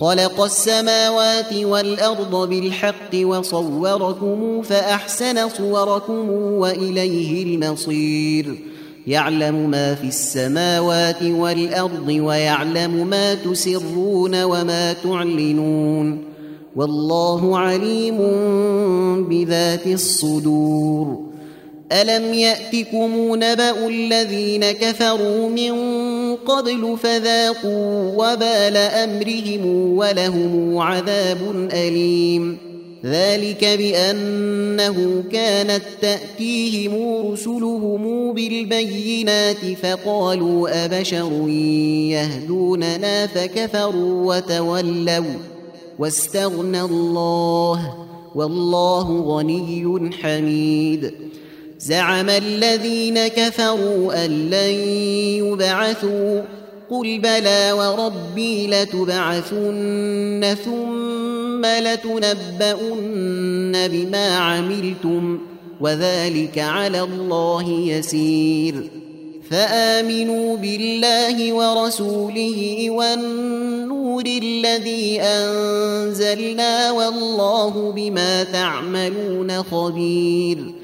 خلق السماوات والأرض بالحق وصوركم فأحسن صوركم وإليه المصير. يعلم ما في السماوات والأرض ويعلم ما تسرون وما تعلنون. والله عليم بذات الصدور. ألم يأتكم نبأ الذين كفروا من قبل فذاقوا وبال أمرهم ولهم عذاب أليم. ذلك بأنه كانت تأتيهم رسلهم بالبينات فقالوا أبشر يهدوننا فكفروا وتولوا واستغنى الله والله غني حميد. زعم الذين كفروا أن لن يبعثوا. قل بلى وربي لتبعثن ثم لتنبؤن بما عملتم وذلك على الله يسير. فآمنوا بالله ورسوله والنور الذي أنزلنا والله بما تعملون خبير.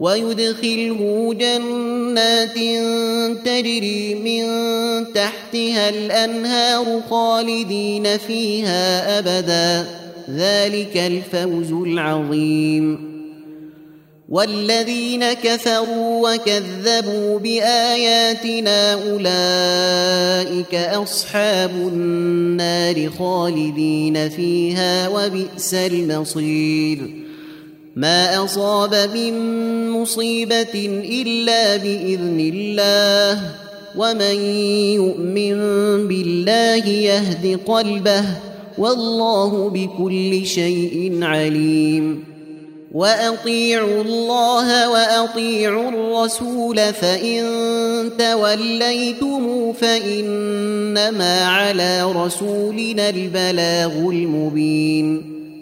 ويدخله جنات تجري من تحتها الأنهار خالدين فيها أبدا. ذلك الفوز العظيم. والذين كفروا وكذبوا بآياتنا أولئك أصحاب النار خالدين فيها وبئس المصير. ما أصاب من مصيبة إلا بإذن الله. ومن يؤمن بالله يهد قلبه. والله بكل شيء عليم. وأطيعوا الله وأطيعوا الرسول فإن توليتم فإنما على رسولنا البلاغ المبين.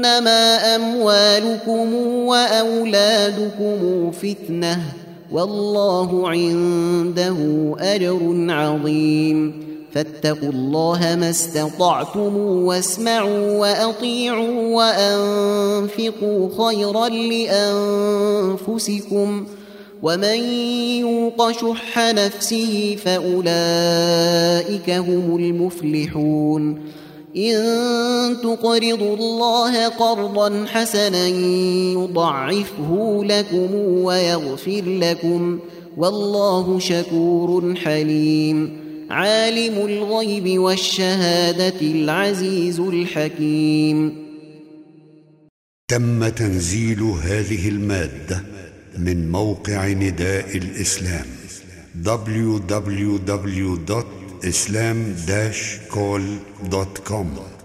إنما أموالكم وأولادكم فتنة والله عنده أجر عظيم. فاتقوا الله ما استطعتم واسمعوا وأطيعوا وأنفقوا خيرا لأنفسكم. ومن يوق شح نفسه فأولئك هم المفلحون. إن تقرضوا الله قرضا حسنا يضعفه لكم ويغفر لكم والله شكور حليم. عالم الغيب والشهادة العزيز الحكيم. تم تنزيل هذه المادة من موقع نداء الإسلام islam-call.com